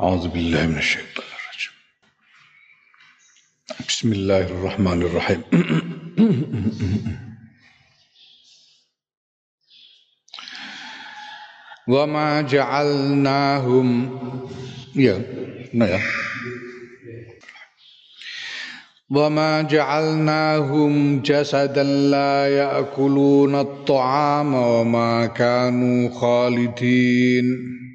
أعوذ بالله من الشيطان الرجيم. بسم الله الرحمن الرحيم. وما جعلناهم يا يا. وما جعلناهم جسدا لا يأكلون الطعام وما كانوا خالدين.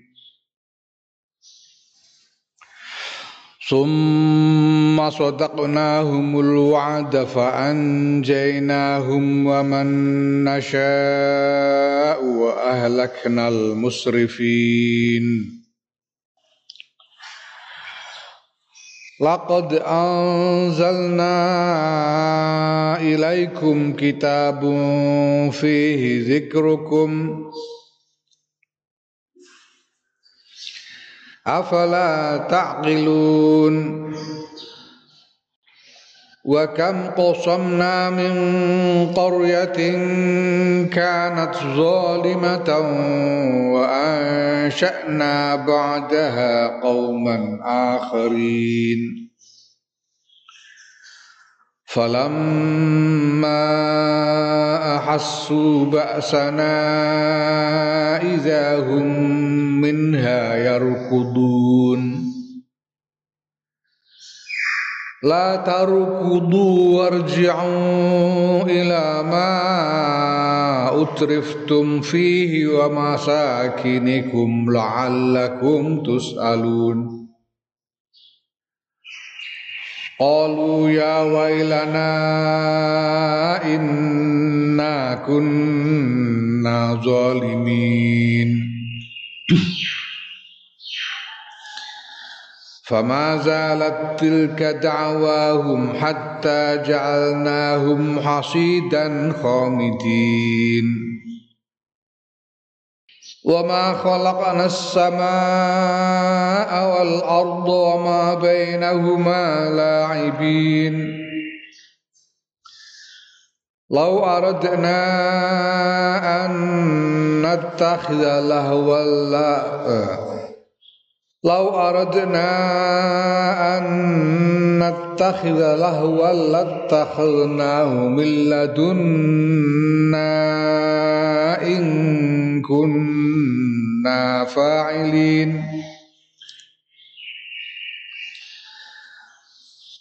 ثم صدقناهم الوعد فأنجيناهم ومن نشاء وأهلكنا المسرفين. لقد أنزلنا إليكم كتاب فيه ذكركم أفلا تعقلون؟ وكم قصمنا من قرية كانت ظالمة وأنشأنا بعدها قوما آخرين. فلما أحسوا بأسنا إذا هم منها يركضون. لا تركضوا وارجعوا إلى ما أترفتم فيه ومساكنكم لعلكم تسألون. قالوا يا ويلنا إنا كنا ظالمين. فما زالت تلك دعواهم حتى جعلناهم حصيدا خامدين. وما خلقنا السماء والأرض وما بينهما لاعبين لو أردنا أن نتخذ لهوا لو أردنا أن نتخذ لهوا لاتخذناه من لدنا فاعلين.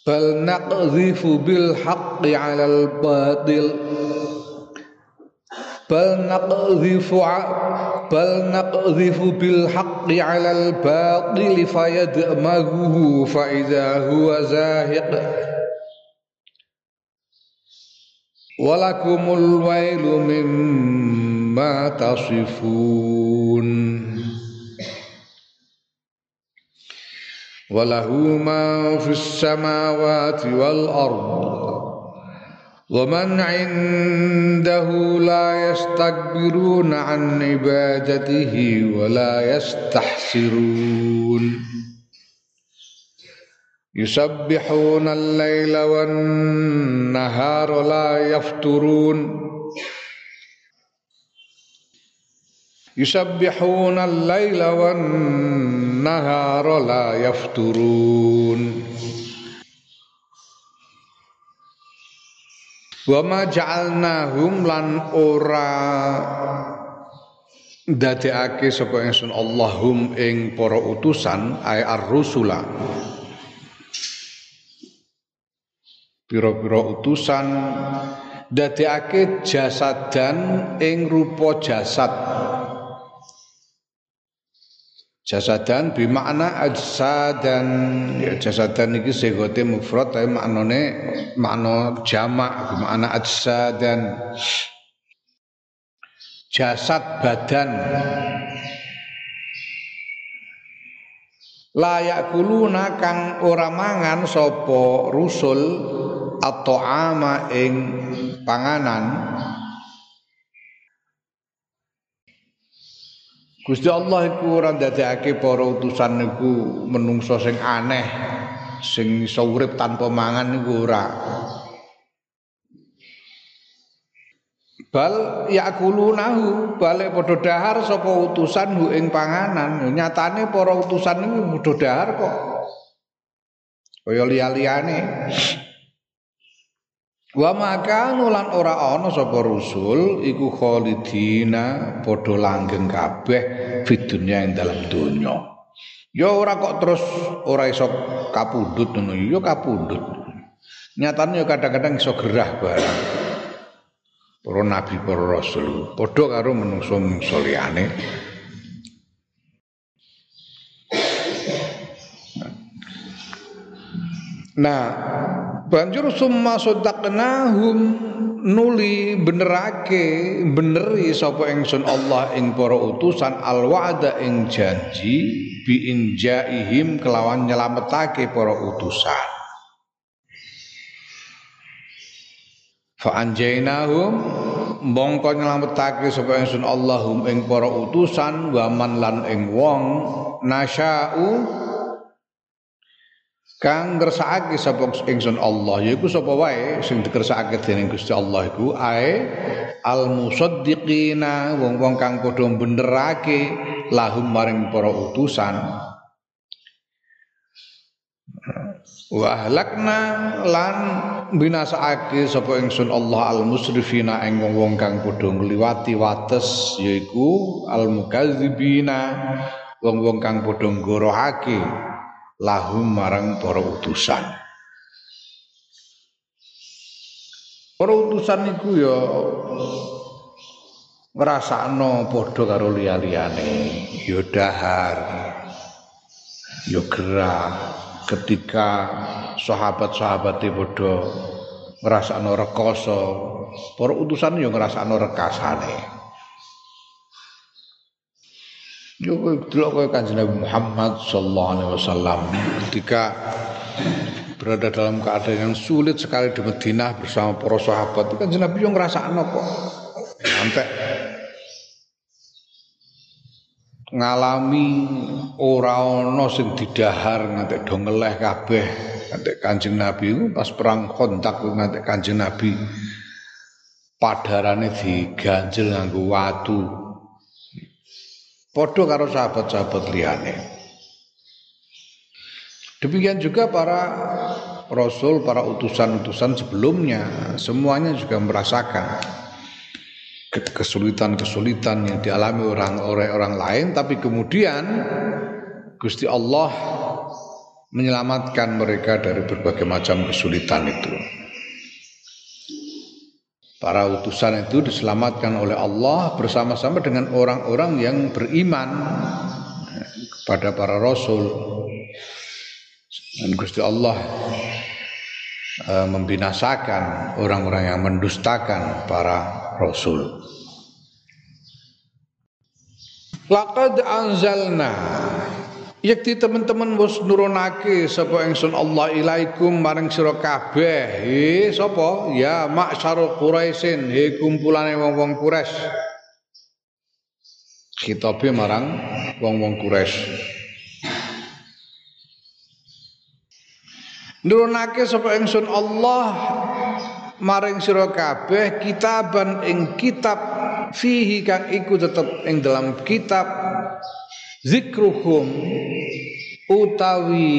بل نقذف بالحق على الباطل. بل نقذف بل نقذف بالحق على الباطل فيدمغه فإذا هو زاهق. ولكم الويل مما تصفون. وله ما في السماوات والأرض ومن عنده لا يستكبرون عن عبادته ولا يستحسرون. يسبحون الليل والنهار لا يفترون. yusabbihuna al-laila wan nahara la yafturun wa ma ja'alnahum lan ora dadekake sapa ingsun Allahum ing para utusan ay ar-rusula. Pira-pira utusan. Dadekake jasadan ing rupa jasad jasadan bimakna ajsadan. Ya jasadan iki segote mufrad tapi maknane makna jamak bimakna ajsadan. Jasad badan. Layak kuluna kang ora mangan sapa rusul atau ama ing panganan Gusti Allah iku ora ndadekake para utusan niku menungso sing aneh, sing iso urip tanpa mangan niku ora. bal yakulunahu balik padha dahar sapa utusan hu ing panganan. Nyatane para utusan niku padha dahar kok. Kaya liya-liyane Wa maka nulan ora ana sapa rusul iku khalidina padha langgeng kabeh fidunya ing dalam donya. Ya ora kok terus ora iso kapundhut ngono ya kapundhut. Nyatane ya kadang-kadang iso gerah barang. Para nabi para rasul padha karo menungso-menungso. Nah, banjur summa sadaqnahum nuli benerake beneri sapa ingsun Allah ing para utusan al wa'da ing janji bi injaihim kelawan nyelametake para utusan. Fa anjainahum mongko nyelametake sapa ingsun Allahum ing para utusan waman lan ing wong nasya'u kang ngersakake sapa ingsun Allah yaiku sapa wae sing dikersakake dening Gusti Allah iku. Ae al musaddiqina wong-wong kang padha benerake lahum maring para utusan. Wa ahlakna lan binasaake sapa ingsun Allah al musrifina ing wong-wong kang padha ngliwati wates yaiku al mukadzibina wong-wong kang padha nggorohake lahum marang para utusan. Para utusan iku ya ngrasakno padha karo liya-liyane, ya dahar, ya gerah ketika sahabat-sahabate padha ngrasakno rekoso, para utusan ya ngrasakno rekasane. Yo delok kowe Kanjeng Nabi Muhammad sallallahu alaihi wasallam. Ketika berada dalam keadaan yang sulit sekali di Madinah bersama para sahabat itu Kanjeng Nabi yo ngrasakno kok. Sampai ngalami ora ana sing didahar nganti do ngeleh kabeh nganti Kanjeng Nabi. Itu pas perang kontak nganti Kanjeng Nabi padarane diganjel nganggo watu Podo karo sahabat-sahabat liane. Demikian juga para rasul, para utusan-utusan sebelumnya semuanya juga merasakan kesulitan-kesulitan yang dialami orang oleh orang lain tapi kemudian Gusti Allah menyelamatkan mereka dari berbagai macam kesulitan itu. Para utusan itu diselamatkan oleh Allah bersama-sama dengan orang-orang yang beriman kepada para rasul. Dan Gusti Allah e, membinasakan orang-orang yang mendustakan para rasul. Laqad anzalna Yakti teman-teman wis nurunake sapa ingsun Allah ilaikum maring sira kabeh. He sapa? Ya ma'syarul Quraisyin, he kumpulane wong-wong Quraisy. Khitabe marang wong-wong Quraisy. Nurunake sapa ingsun Allah maring sira kabeh kitaban ing kitab fihi kang iku tetep ing dalam kitab zikruhum utawi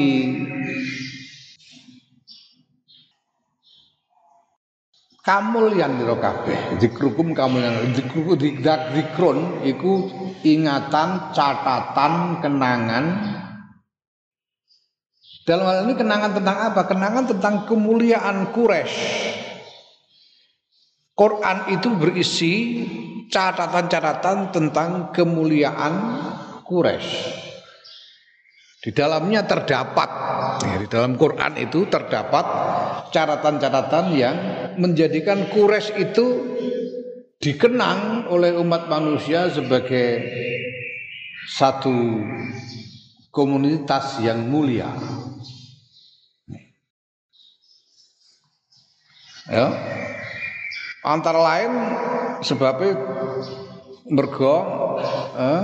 kamulyan nira kabeh. Zikrukum kamulyan zikruku dikdak zikrun iku ingatan catatan kenangan. Dalam hal ini kenangan tentang apa? Kenangan tentang kemuliaan Quraisy. Quran itu berisi catatan-catatan tentang kemuliaan Quraisy. Di dalamnya terdapat ya, di dalam Quran itu terdapat catatan-catatan yang menjadikan Quraisy itu dikenang oleh umat manusia sebagai satu komunitas yang mulia. Ya. Antara lain sebabnya mergo eh,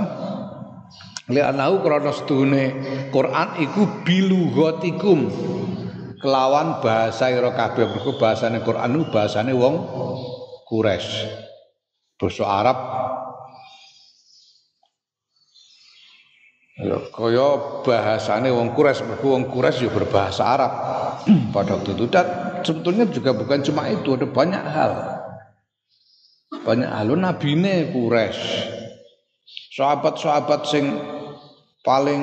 li'annahu krana sedune Quran iku bilughatikum. Kelawan bahasa ira kabeh. Mergo bahasane Quran iku bahasane wong Quraisy. Basa Arab. Ya kaya bahasane wong Quraisy, mergo wong Quraisy ya berbahasa Arab. Pada waktu itu. Dan sebetulnya juga bukan cuma itu, ada banyak hal. Banyak hal. Nabine Quraisy. Sahabat-sahabat sing paling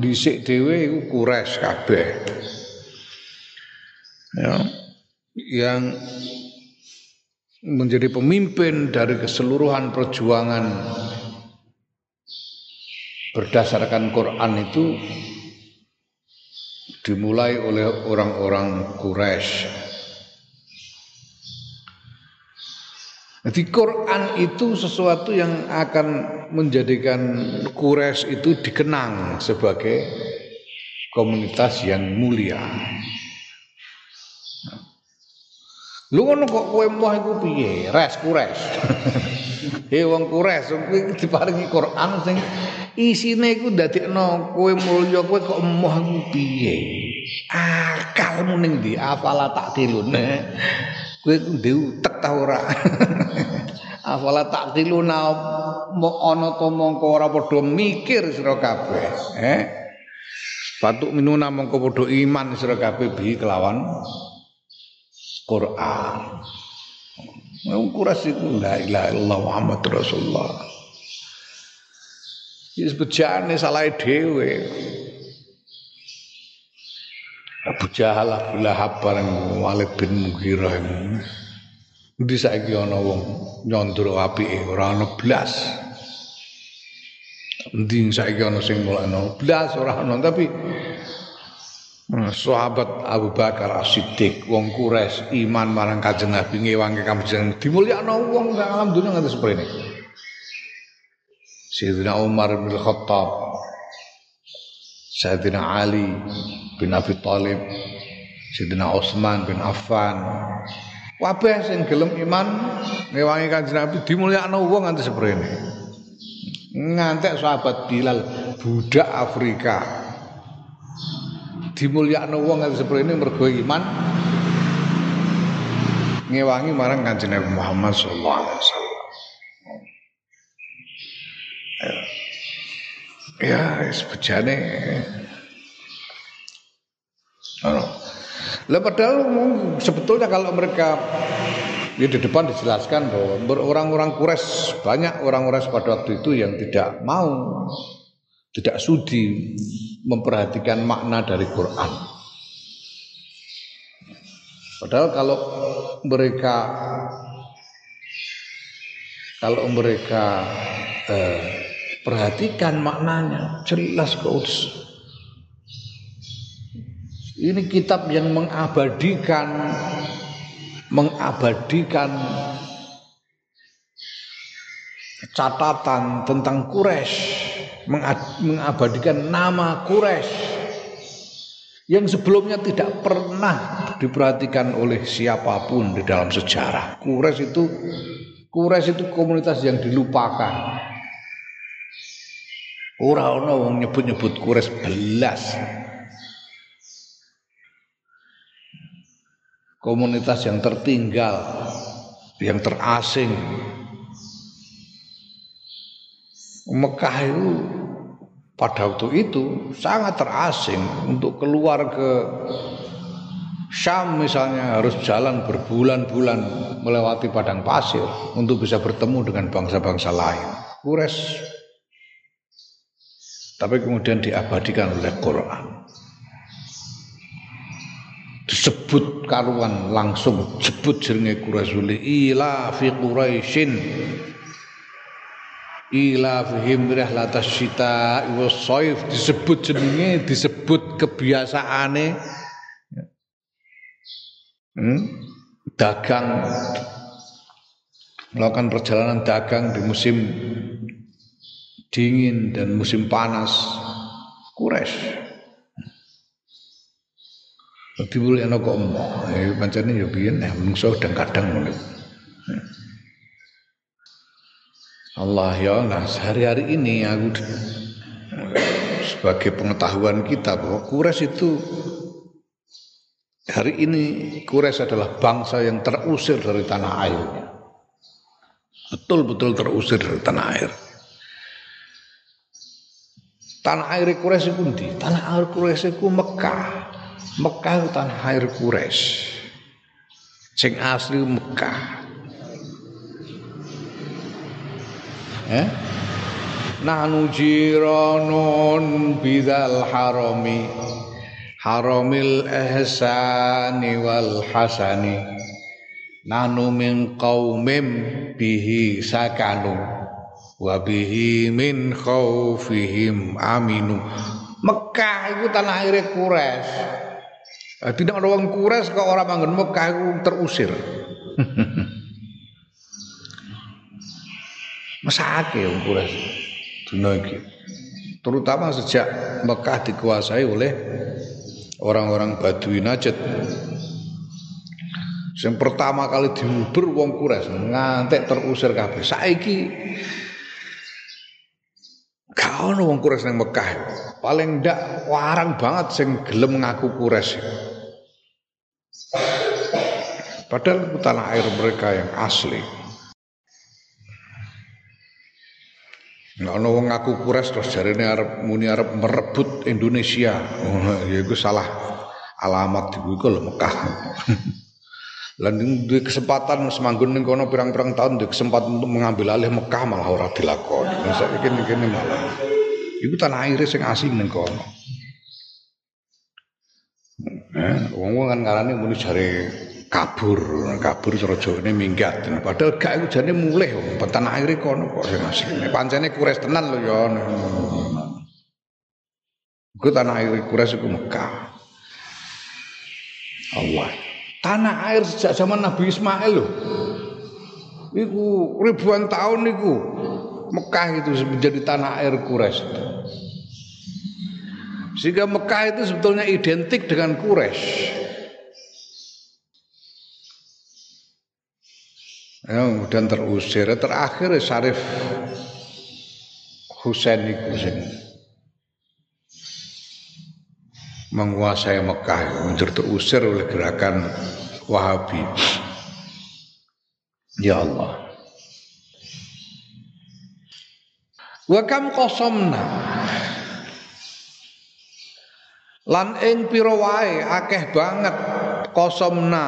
dhisik dhewe iku Quraisy kabeh. Ya. Yang menjadi pemimpin dari keseluruhan perjuangan berdasarkan Quran itu dimulai oleh orang-orang Quraisy. Jadi Quran itu sesuatu yang akan menjadikan Quraisy itu dikenang sebagai komunitas yang mulia. Lu ngono kok kowe moh iku piye? Res kures. He wong kures kuwi diparingi Quran sing isine iku dadekno kowe mulya kowe kok moh iku piye? Akalmu ning ndi? Afala tak tilun. Kowe ndek utek ta ora? Afala tak tiluna ana to mongko ora padha mikir sira kabeh. Eh? Patuk minuna mongko padha iman sira kabeh bi kelawan Quran. Kuras itu la ilaha illallah Muhammad Rasulullah. Ini sebejane salah dhewe. Abu Jahal Abu Lahab bareng Walid bin Mughirah. Ndi saiki ana wong nyondro apike ora ana blas. Ndi saiki ana sing mulane blas ora ana tapi Hmm, sahabat Abu Bakar As-Siddiq wong Quraisy iman marang Kanjeng Nabi ngewangi Kanjeng dimulyakno wong sak alam dunya nganti seprene Sayyidina Umar bin Khattab Sayyidina Ali bin Abi Thalib Sayyidina Utsman bin Affan kabeh sing gelem iman ngewangi Kanjeng Nabi dimulyakno wong nganti seprene ngantek sahabat Bilal budak Afrika dimulyakno wong nganti seprene mergo iman ngewangi marang Kanjeng Nabi Muhammad sallallahu alaihi wasallam. Ya, sebejane Ano. Lah padahal sebetulnya kalau mereka ya di depan dijelaskan bahwa orang-orang Quraisy banyak orang-orang pada waktu itu yang tidak mau tidak sudi memperhatikan makna dari Quran. Padahal kalau mereka kalau mereka eh, perhatikan maknanya jelas kok ini kitab yang mengabadikan mengabadikan catatan tentang Quraisy mengabadikan nama Quraisy yang sebelumnya tidak pernah diperhatikan oleh siapa pun di dalam sejarah. Quraisy itu Quraisy itu komunitas yang dilupakan. Ora ana wong nyebut-nyebut Quraisy belas. Komunitas yang tertinggal, yang terasing, Mekah itu pada waktu itu sangat terasing untuk keluar ke Syam misalnya harus jalan berbulan-bulan melewati padang pasir untuk bisa bertemu dengan bangsa-bangsa lain. Kures tapi kemudian diabadikan oleh Quran. Disebut karuan langsung sebut jenenge Quraisy ila fi Quraisyin. Ila fihim rihlatas syita wa saif disebut jenenge disebut kebiasaane. Hmm? dagang. Melakukan perjalanan dagang di musim dingin dan musim panas. Quraisy diwulekno kok emoh eh pancene ya biyen ya menungso kadang-kadang ngono Allah ya nah sehari-hari ini aku sebagai pengetahuan kita bahwa Kures itu hari ini Kures adalah bangsa yang terusir dari tanah airnya Betul-betul terusir dari tanah air. Tanah air Quraisy itu ndi? Tanah air Quraisy itu Mekah. Mekah tanah air Quraisy. Sing asli Mekah. Eh? Nahnu jiranun bidal harami haramil ihsani wal hasani nanu min qaumim bihi sakanu wa bihi min khaufihim aminu Mekah itu tanah air Quraisy tidak ada orang Quraisy kok orang manggon Mekah itu terusir Mesake wong Quraisy dunia terutama sejak Mekah dikuasai oleh orang-orang Badui Najd. Yang pertama kali diuber wong Quraisy ngantek terusir kabeh. Saiki ono wong Quraisy nang Mekah. Paling ndak warang banget sing gelem ngaku Quraisy. Padahal itu tanah air mereka yang asli. Nggak ono wong ngaku kures terus jarene arep muni arep merebut Indonesia. Oh, ya salah alamat iku iku lho Mekah. Lan duwe kesempatan semanggun ning kono pirang-pirang tahun duwe kesempatan untuk mengambil alih Mekah malah ora dilakoni. Nah, saiki kene malah iku tanah air sing asing ning kono. Eh, wong-wong kan ngarani muni jare kabur kabur Jawane minggat. Padahal gak iku jane mulih petan air kono kok sing asline pancene kures tenan lho ya. Iku tanah air kures iku Mekah. Allah. Tanah air sejak zaman Nabi Ismail lho. Iku ribuan tahun iku Mekah itu menjadi tanah air kures sehingga Mekah itu sebetulnya identik dengan Quraisy. Ya, kemudian terusir. Terakhir Syarif Husain sing menguasai Mekah menjadi terusir oleh gerakan Wahabi. Ya Allah. Wa kam qasamna lan ing pira wae akeh banget qasamna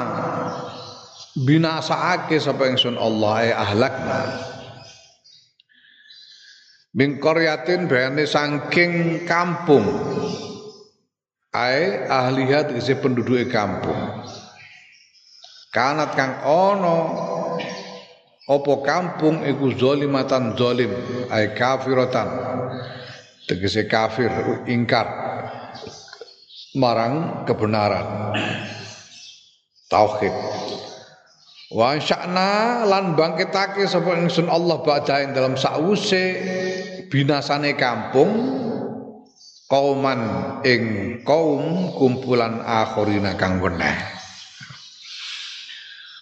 binasaake sapa ingsun Allah e ahlakna. Min qaryatin bayane saking kampung. Ae ahlihat isi penduduk kampung. Kanat kang ono opo kampung iku zalimatan zalim ae kafiratan. Tegese kafir ingkar marang kebenaran tauhid Wa sya'na lan bangkitake sapa ingsun Allah ba'da dalam sause binasane kampung kauman ing kaum kumpulan akhirina kang weneh.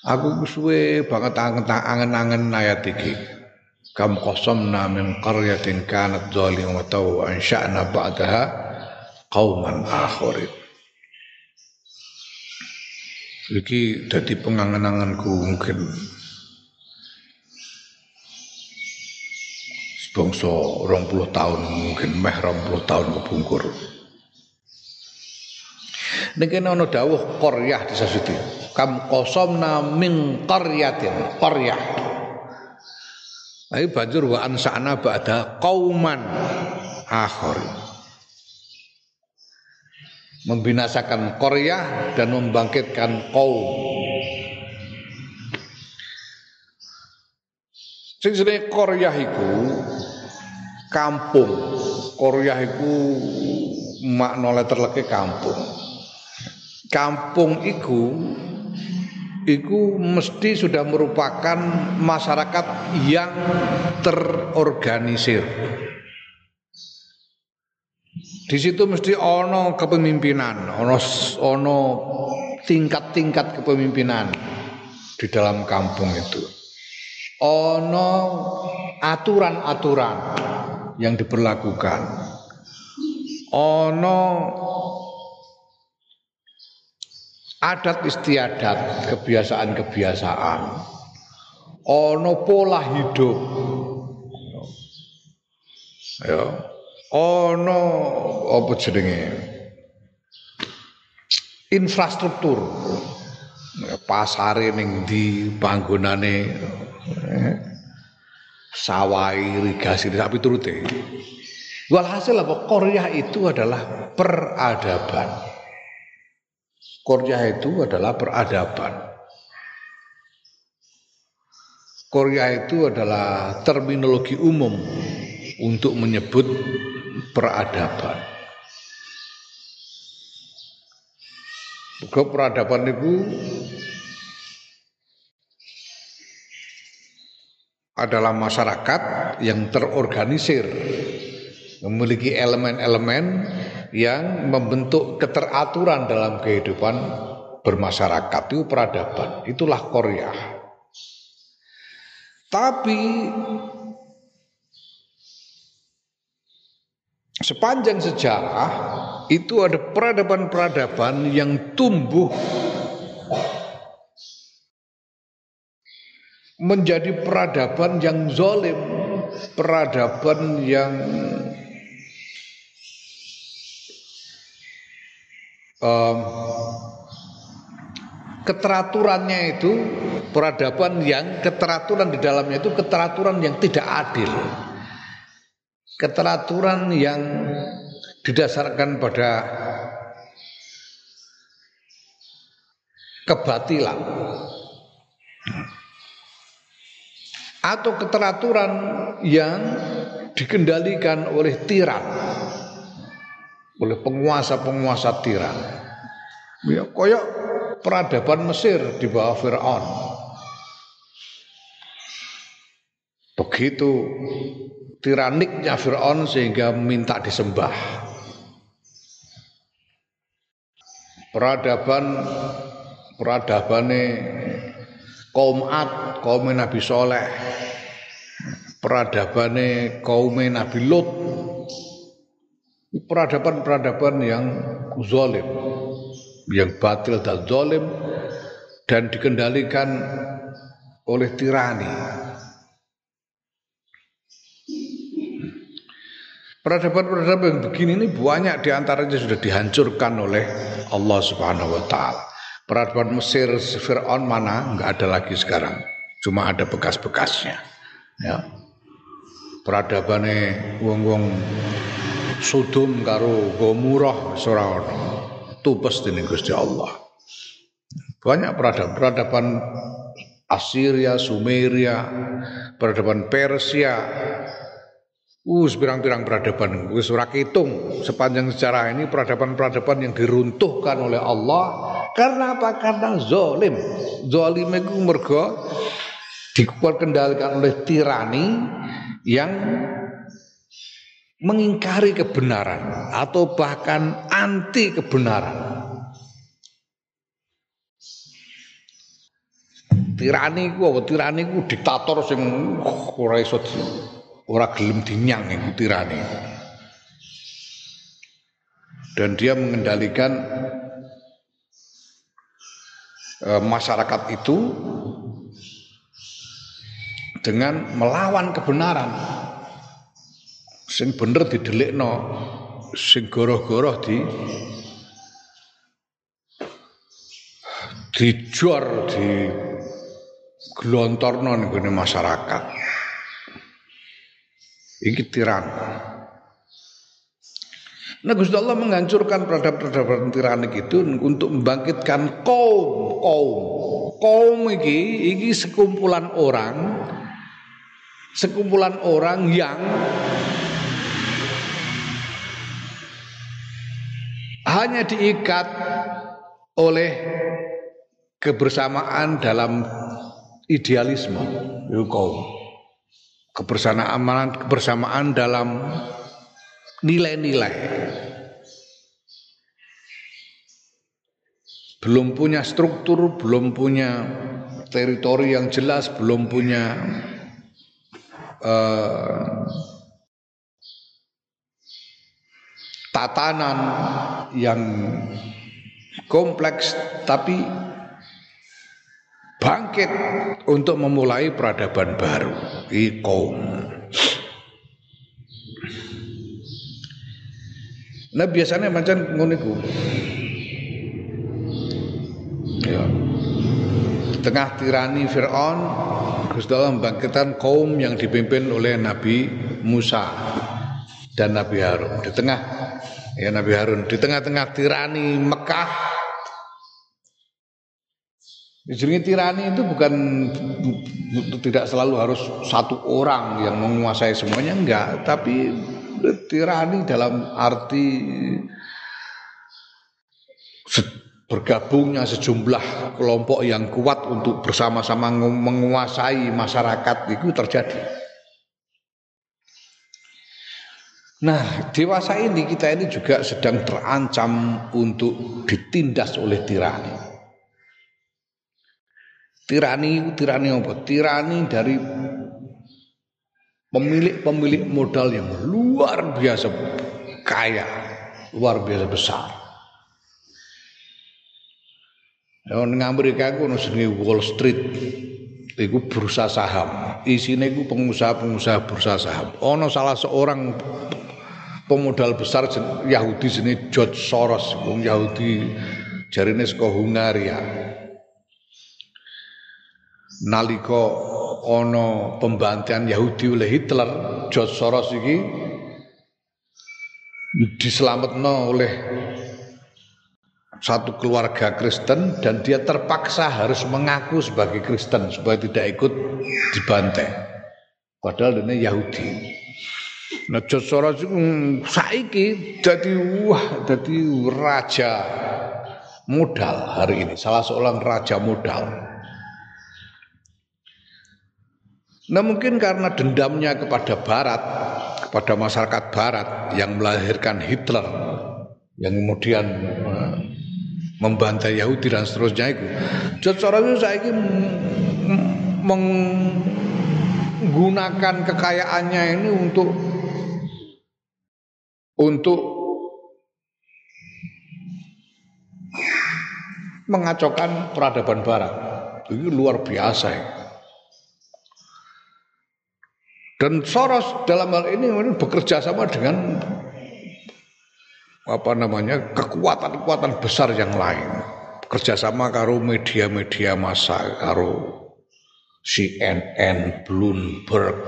Aku suwe banget angen-angen ayat iki. Kam qasamna min qaryatin kanat zalimatan wa ansha'na ba'daha qauman akhirin. Iki dadi pengangen-angenku mungkin sebangsa 20 tahun mungkin meh 20 tahun kepungkur. Niki ana dawuh qaryah disasuti. Kam qasamna min qaryatin, qaryah. Ayo banjur wa ansana ba'da qauman akhirin membinasakan Korea dan membangkitkan. Sing jenenge Korea iku kampung. Korea iku makna terleke kampung. Kampung iku iku mesti sudah merupakan masyarakat yang terorganisir. Di situ mesti ono kepemimpinan, ono ono tingkat-tingkat kepemimpinan di dalam kampung itu. Ono aturan-aturan yang diperlakukan. Ono adat istiadat, kebiasaan-kebiasaan. ana pola hidup ya ana apa jenenge? Infrastruktur. Pasare ning di panggonane eh, sawah irigasi sapi turute. Walhasil apa Korea itu adalah peradaban. Korea itu adalah peradaban. Korea itu adalah terminologi umum untuk menyebut peradaban. Ke peradaban itu adalah masyarakat yang terorganisir, memiliki elemen-elemen yang membentuk keteraturan dalam kehidupan bermasyarakat itu peradaban. Itulah Korea. Tapi sepanjang sejarah itu ada peradaban-peradaban yang tumbuh menjadi peradaban yang zolim, peradaban yang um, keteraturannya itu peradaban yang keteraturan di dalamnya itu keteraturan yang tidak adil. Keteraturan yang didasarkan pada kebatilan. Atau keteraturan yang dikendalikan oleh tiran. Oleh penguasa-penguasa tiran. Ya, koyok peradaban Mesir di bawah Firaun. Begitu tiraniknya Firaun sehingga minta disembah. Peradaban peradabane kaum Ad, kaum Nabi Soleh, peradabane kaum Nabi Lut, peradaban-peradaban yang zalim yang batil dan zalim dan dikendalikan oleh tirani. Peradaban-peradaban yang begini ini banyak di antaranya sudah dihancurkan oleh Allah Subhanahu Wa Taala. Peradaban Mesir Fir'aun mana nggak ada lagi sekarang, cuma ada bekas-bekasnya. Ya. Peradabannya wong-wong Sodom karo Gomurah ora tupes dening Gusti Allah. Banyak peradaban-peradaban Assyria, Sumeria, peradaban Persia. Us pirang-pirang peradaban wis ora kitung sepanjang sejarah ini peradaban-peradaban yang diruntuhkan oleh Allah karena apa? Karena zalim. Zalim itu mergo dikendalikan oleh tirani yang mengingkari kebenaran atau bahkan anti kebenaran. Tirani ku tirani ku diktator sing ora iso ora gelem dinyang iku tirani. Dan dia mengendalikan e, masyarakat itu dengan melawan kebenaran sing bener didelikno sing goroh-goroh di dijor di glontorno ning masyarakat iki tiran. Nah Gusti Allah menghancurkan peradaban-peradaban tiranik itu untuk membangkitkan kaum kaum. Kaum iki iki sekumpulan orang sekumpulan orang yang hanya diikat oleh kebersamaan dalam idealisme. Kaum kebersamaan kebersamaan dalam nilai-nilai. Belum punya struktur belum punya teritori yang jelas belum punya uh, tatanan yang kompleks tapi bangkit untuk memulai peradaban baru kaum Nah biasanya macam ngono Ya. tengah tirani Fir'aun Gusti Allah membangkitkan kaum yang dipimpin oleh Nabi Musa dan Nabi Harun. Di tengah ya Nabi Harun di tengah-tengah tirani Mekah Jenenge tirani itu bukan tidak selalu harus satu orang yang menguasai semuanya enggak, tapi tirani dalam arti bergabungnya sejumlah kelompok yang kuat untuk bersama-sama menguasai masyarakat itu terjadi. Nah, dewasa ini kita ini juga sedang terancam untuk ditindas oleh tirani. Tirani, tirani apa? Tirani dari pemilik-pemilik modal yang luar biasa kaya, luar biasa besar Ning Amerika ono jenenge Wall Street. Iku bursa saham. Isine iku pengusaha-pengusaha bursa saham. Ono salah seorang pemodal besar Yahudi jenenge George Soros, Yahudi jarine saka Hungaria. Nalika ana pembantian Yahudi oleh Hitler, George Soros iki diselametno oleh satu keluarga Kristen dan dia terpaksa harus mengaku sebagai Kristen supaya tidak ikut dibantai. Padahal ini Yahudi. Nah Soros itu hmm, saiki jadi wah jadi raja modal hari ini salah seorang raja modal. Nah mungkin karena dendamnya kepada Barat, kepada masyarakat Barat yang melahirkan Hitler, yang kemudian eh, membantai Yahudi dan seterusnya itu. George itu saya menggunakan kekayaannya ini untuk untuk mengacaukan peradaban barat. Itu luar biasa ya. Dan Soros dalam hal ini bekerja sama dengan apa namanya kekuatan-kekuatan besar yang lain. Kerjasama karo media-media massa karo CNN, Bloomberg,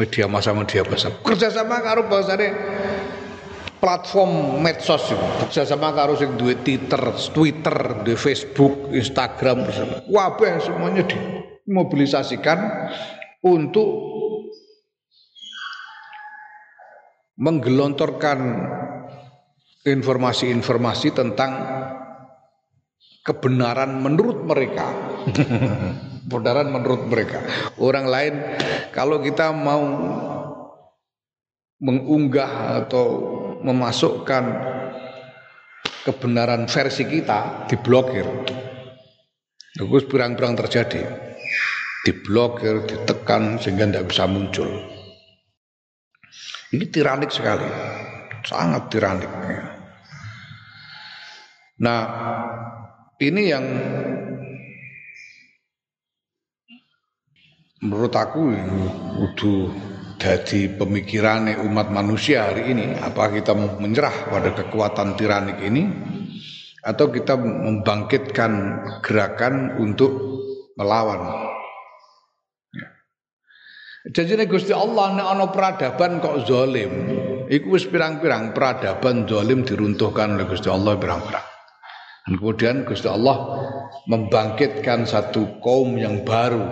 media massa media besar. Kerjasama karo bahasane platform medsos kerjasama karo sing duwe Twitter, Twitter, di Facebook, Instagram, wabah semuanya dimobilisasikan untuk menggelontorkan informasi-informasi tentang kebenaran menurut mereka. kebenaran menurut mereka. Orang lain kalau kita mau mengunggah atau memasukkan kebenaran versi kita diblokir. Terus pirang-pirang terjadi. Diblokir, ditekan sehingga tidak bisa muncul. Ini tiranik sekali, sangat tiranik. Nah, ini yang menurut aku kudu jadi pemikiran umat manusia hari ini apa kita menyerah pada kekuatan tiranik ini atau kita membangkitkan gerakan untuk melawan Janjine Gusti Allah nek ana peradaban kok zalim, iku wis pirang-pirang peradaban zalim diruntuhkan oleh Gusti Allah pirang-pirang. Dan kemudian Gusti Allah membangkitkan satu kaum yang baru.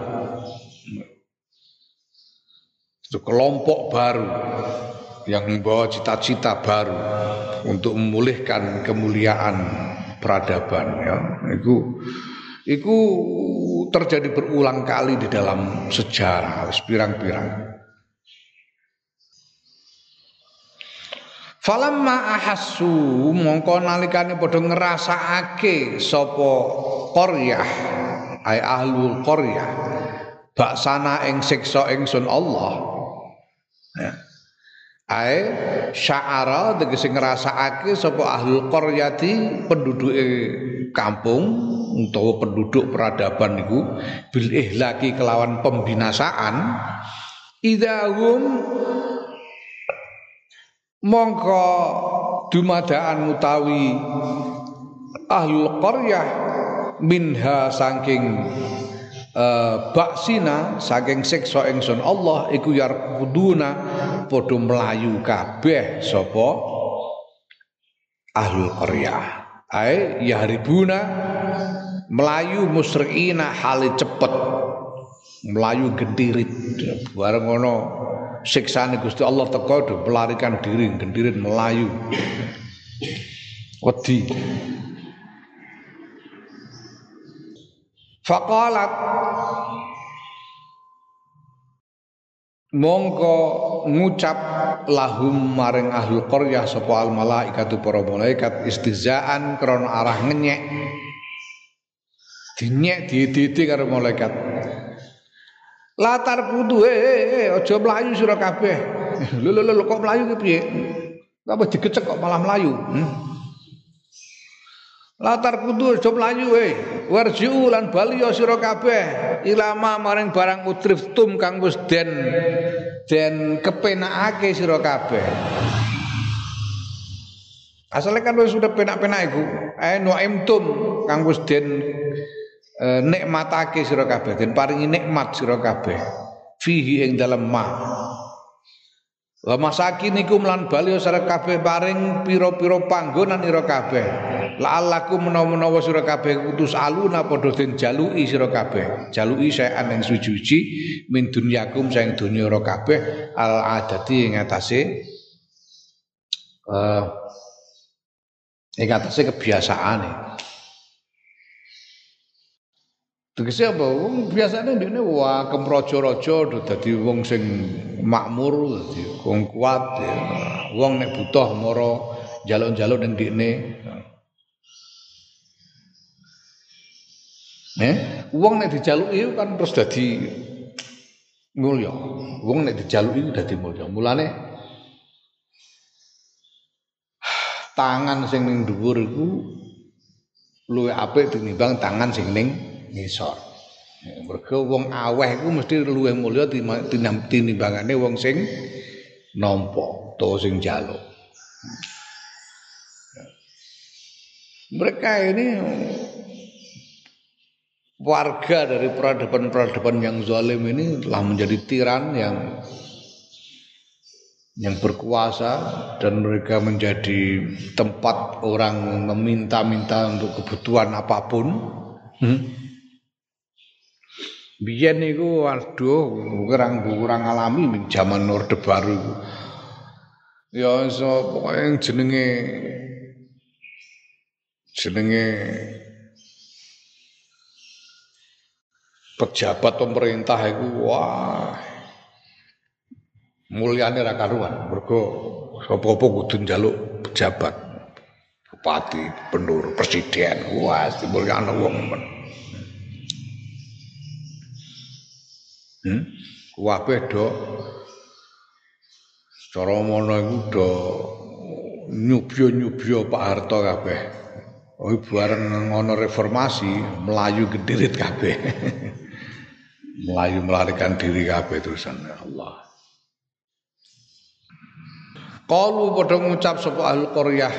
Satu kelompok baru yang membawa cita-cita baru untuk memulihkan kemuliaan peradaban ya. Itu Iku terjadi berulang kali di dalam sejarah pirang-pirang. Falamma ahassu mongko nalikane padha ngrasakake sapa qaryah ai ahlul qaryah baksana ing siksa ingsun Allah. Ya. Ai sya'ara tegese ngrasakake sapa ahlul qaryati penduduke kampung utawa penduduk peradaban niku bil ihlaki kelawan pembinasaan idahum mongko dumadaan utawi ahlul qaryah minha saking uh, baksina saking siksa ingsun Allah iku yarkuduna padha melayu kabeh sapa? Ahlul qaryah. Ai yahribuna melayu musriina hale cepet. Melayu gendirit. Bareng ngono siksane Gusti Allah teko do melarikan diri gendirit melayu. Wedi. Faqalat mongko ngucap lahum maring ahli qaryah sapa al malaikatu para malaikat istizaan krana arah ngenyek dinyek diedite karo malaikat latar kudu eh, eh, eh aja mlayu sira kabeh lho lho lho kok mlayu ki piye apa digecek kok malah mlayu hmm? Latar kudu aja mlayu we. Warji'u lan bali ya sira kabeh ilama maring barang utriftum kang wis den den kepenakake sira kabeh. Asale kan wis sudah penak-penak iku. Ae nu'imtum kang wis den e, nikmatake sira kabeh, den paringi nikmat sira kabeh. Fihi ing dalem ma. Wa masakinikum lan bali sira kabeh paring pira-pira panggonan ira kabeh. La'allakum menawa-menawa sira kabeh utus aluna padha den jaluki sira kabeh. Jaluki saean ing suci min dunyakum saing dunya ira kabeh al adati ing atase eh uh, ing atase kebiasaane. Tegese apa? Wong biasane ndekne wah kemraja-raja dadi wong sing makmur dadi wong kuat ya. Wong nek butuh mara jaluk-jaluk ning ndekne. Eh, wong nek dijaluki kan terus dadi mulya. Wong nek dijaluki dadi mulya. Mulane tangan sing ning dhuwur iku luwih apik tinimbang tangan sing ning ngisor. Mergo wong aweh iku mesti luwih mulya tinimbangane wong sing nampa utawa sing jaluk. Mereka ini warga dari peradaban-peradaban yang zalim ini telah menjadi tiran yang yang berkuasa dan mereka menjadi tempat orang meminta-minta untuk kebutuhan apa pun. Hmm? Biyen niku aduh kurang kurang alami ning jaman Orde Baru. Ya so pokoke jenenge jenenge pejabat pemerintah iku wah mulyane ra karuan mergo sapa-apa kudu njaluk pejabat bupati, penur, presiden, wah mulyane wong men. Hmm? Kabeh do cara mono iku do nyubyo-nyubyo Pak Harto kabeh. Oh bareng ngono reformasi melayu gedirit kabeh. melayu melarikan diri kabeh terusan ya Allah. Qalu padha ngucap sapa qaryah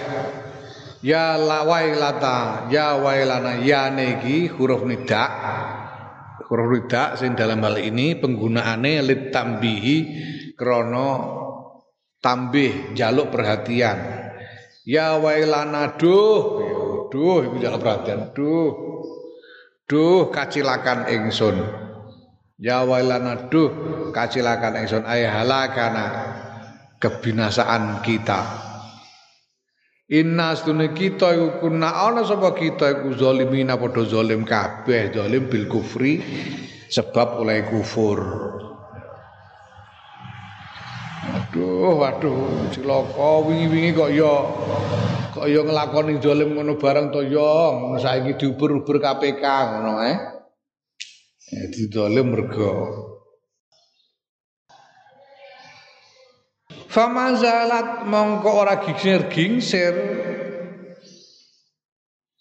Ya la wailata ya wailana ya niki huruf nida rida sing dalam hal ini penggunaannya lit tambihi krono tambih jaluk perhatian. Ya wailana duh. Duh iku jaluk perhatian duh. Duh kacilakan ingsun. Ya wailana duh kacilakan ingsun. Ay halakana kebinasaan kita Inna stune kita iku kuna ana sapa kita iku zalimin padha zalim kabeh zalim bil kufri sebab oleh kufur. Aduh, waduh, cilaka wingi-wingi kok ya kok ya nglakoni zalim ngono bareng to ya, saiki diubur-ubur KPK ngono eh. Ya zalim mergo Famazalat mongko ora gingsir gingsir.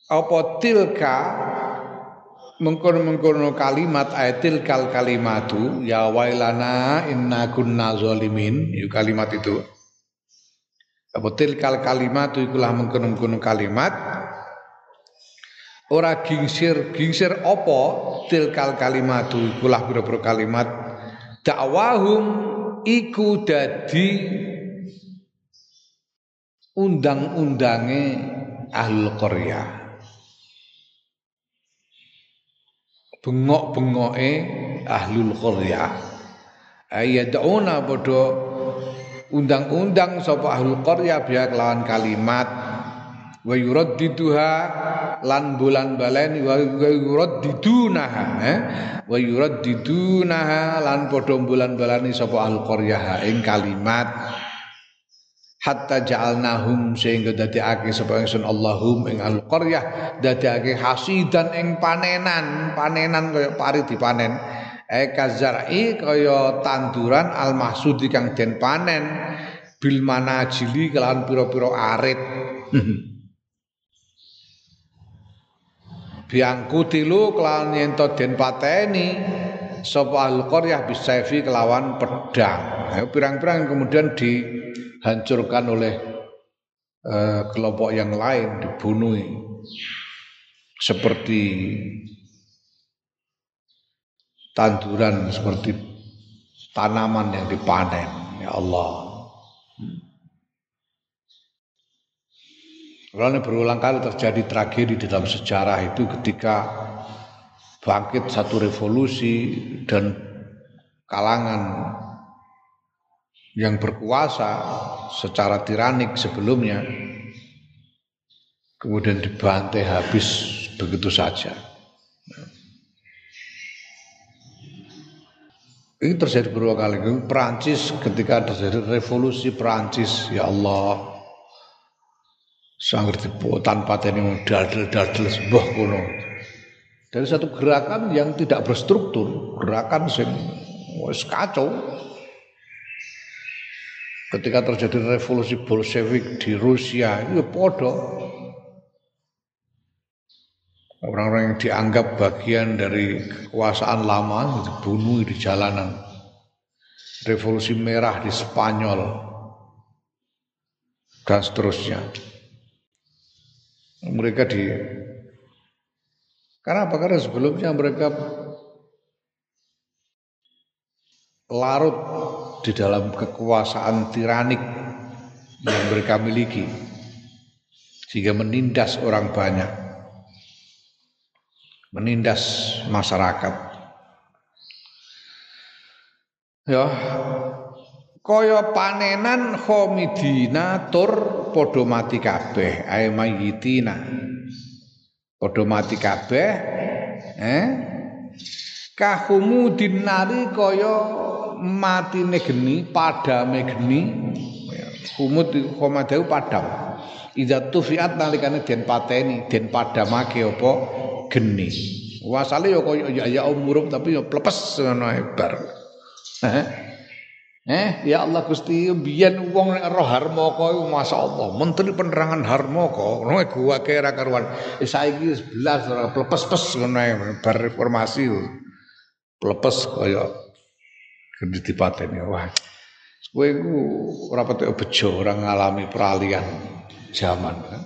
Apa tilka? Mengkono-mengkono kalimat ayatil kal kalimatu. Ya wailana inna kunna zalimin. Itu kalimat itu. Apa kal kalimatu ikulah mengkono-mengkono kalimat. Ora gingsir gingsir apa tilkal kalimatu ikulah pira-pira kalimat. Dakwahum iku dadi undang-undange ahlul qaryah. Bengok-bengoke ahlul qaryah. Ayaduna padha undang-undang sapa ahlul qaryah biya kelawan kalimat wa yuraddiduha lan bulan baleni wa yuraddidunaha eh? wa yuraddidunaha lan padha bulan baleni sapa ahlul qaryah ing kalimat hatta ja'alnahum sehingga dadekake sapa ingsun Allahum ing qaryah dadekake hasidan ing panenan panenan kaya pari dipanen. E kazar'i kaya tanduran al mahsudi kang den panen bil manajili kelawan pira-pira arit. Biangku tilu kelawan yen den pateni sapa al qaryah bisaifi kelawan pedang. Pirang-pirang kemudian di dihancurkan oleh uh, kelompok yang lain, dibunuh seperti tanduran, seperti tanaman yang dipanen. Ya Allah. Karena berulang kali terjadi tragedi di dalam sejarah itu ketika bangkit satu revolusi dan kalangan yang berkuasa secara tiranik sebelumnya kemudian dibantai habis begitu saja. Ini terjadi beberapa kali. Perancis ketika terjadi revolusi Perancis, ya Allah, sangger tanpa tani dadel-dadel sebuah kuno. Dari satu gerakan yang tidak berstruktur, gerakan sing kacau, ketika terjadi revolusi Bolshevik di Rusia itu podo. Orang-orang yang dianggap bagian dari kekuasaan lama dibunuh di jalanan. Revolusi merah di Spanyol. Dan seterusnya mereka di karena apa? Karena sebelumnya mereka larut di dalam kekuasaan tiranik yang mereka miliki sehingga menindas orang banyak menindas masyarakat. Ya kaya panenan khomidina tur padha mati kabeh ae mayitina padha mati kabeh eh kahumudin nari kaya matine geni padame geni. Kumut komadau padam. Idza tufiat nalikane den pateni den padamake apa? Geni. Wasale ya kaya ya ya umurum tapi ya plepes ngono bar. Eh ya Allah Gusti, biyen wong nek roh Harmoko iku masyaallah, menteri penerangan Harmoko, ngono gua kira karuan. Eh, saiki 11 ora plepes-pes ngono bar reformasi. Plepes kaya Gede dipateni wah. Kowe iku ora patek bejo ora ngalami peralihan zaman kan.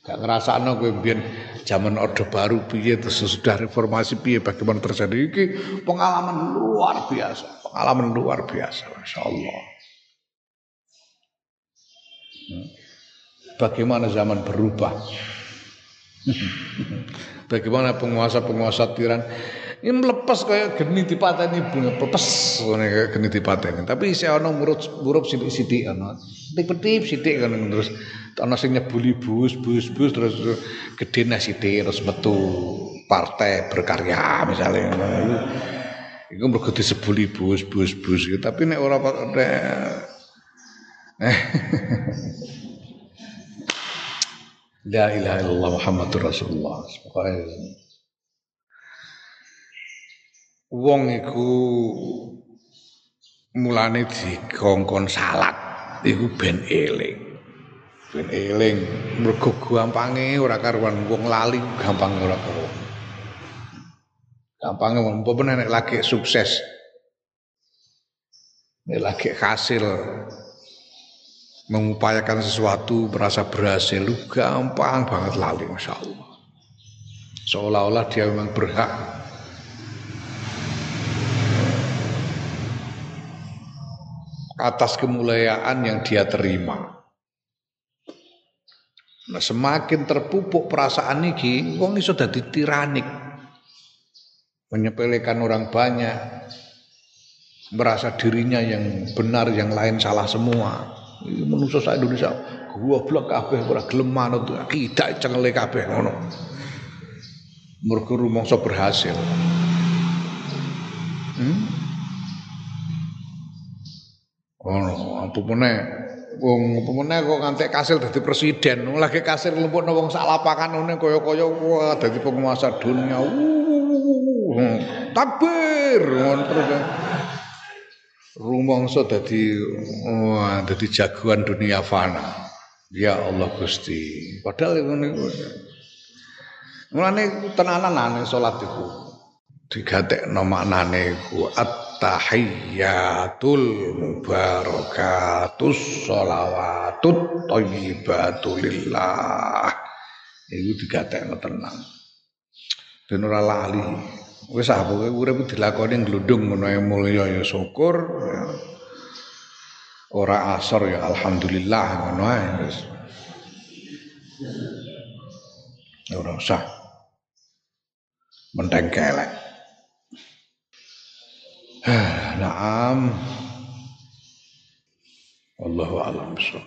Gak ngrasakno kowe biyen zaman Orde Baru piye terus sudah reformasi piye bagaimana terjadi iki pengalaman luar biasa, pengalaman luar biasa masyaallah. Bagaimana zaman berubah. Bagaimana penguasa-penguasa tiran ini melepas kayak geni dipateni bunga pepes kayak geni dipateni. Tapi saya ono murut murup sidik-sidik ono. Tip-tip sidik kan terus ono sing nyebuli bus bus bus terus gede sidik terus metu partai berkarya misalnya. Iku mergo disebuli bus bus bus gitu. Tapi nek ora nek La ilaha illallah Muhammadur Rasulullah. Pokoknya wong iku mulane dikongkon salat iku ben eling. Ben eling mergo gampange ora karuan wong lali gampang ora karuan. Gampangnya umpamane nek lagi sukses. Nek lagi hasil. Mengupayakan sesuatu merasa berhasil gampang banget lali Masya Allah. Seolah-olah dia memang berhak atas kemuliaan yang dia terima. Nah semakin terpupuk perasaan ini wong iso dadi tiranik. Menyepelekan orang banyak merasa dirinya yang benar yang lain salah semua. Manusia sak Indonesia goblok kabeh ora gelem manut akidah cengele kabeh ngono. Mergo rumangsa berhasil. Hmm? Oh apa meneh wong apa meneh kok ngantek kasil dadi presiden lagi kasil lempukno wong sak lapangan ngene kaya-kaya wah dadi penguasa dunia takbir ngono terus rumangsa dadi wah dadi jagoan dunia fana. Ya Allah Gusti. Padahal ngene. Mulane tenanan ane salat iku digatekno maknane iku at-tahiyyatul mubarakatus sholawatut thayyibatulillah. Iku digatekno tenang. Ben ora lali. Wis ah pokoke urip dilakoni glundung ngono ae mulya ya syukur. Ya. Ora asor ya alhamdulillah ngono ae wis. Usah. Menteng. آه، نعم. والله أعلم بالصواب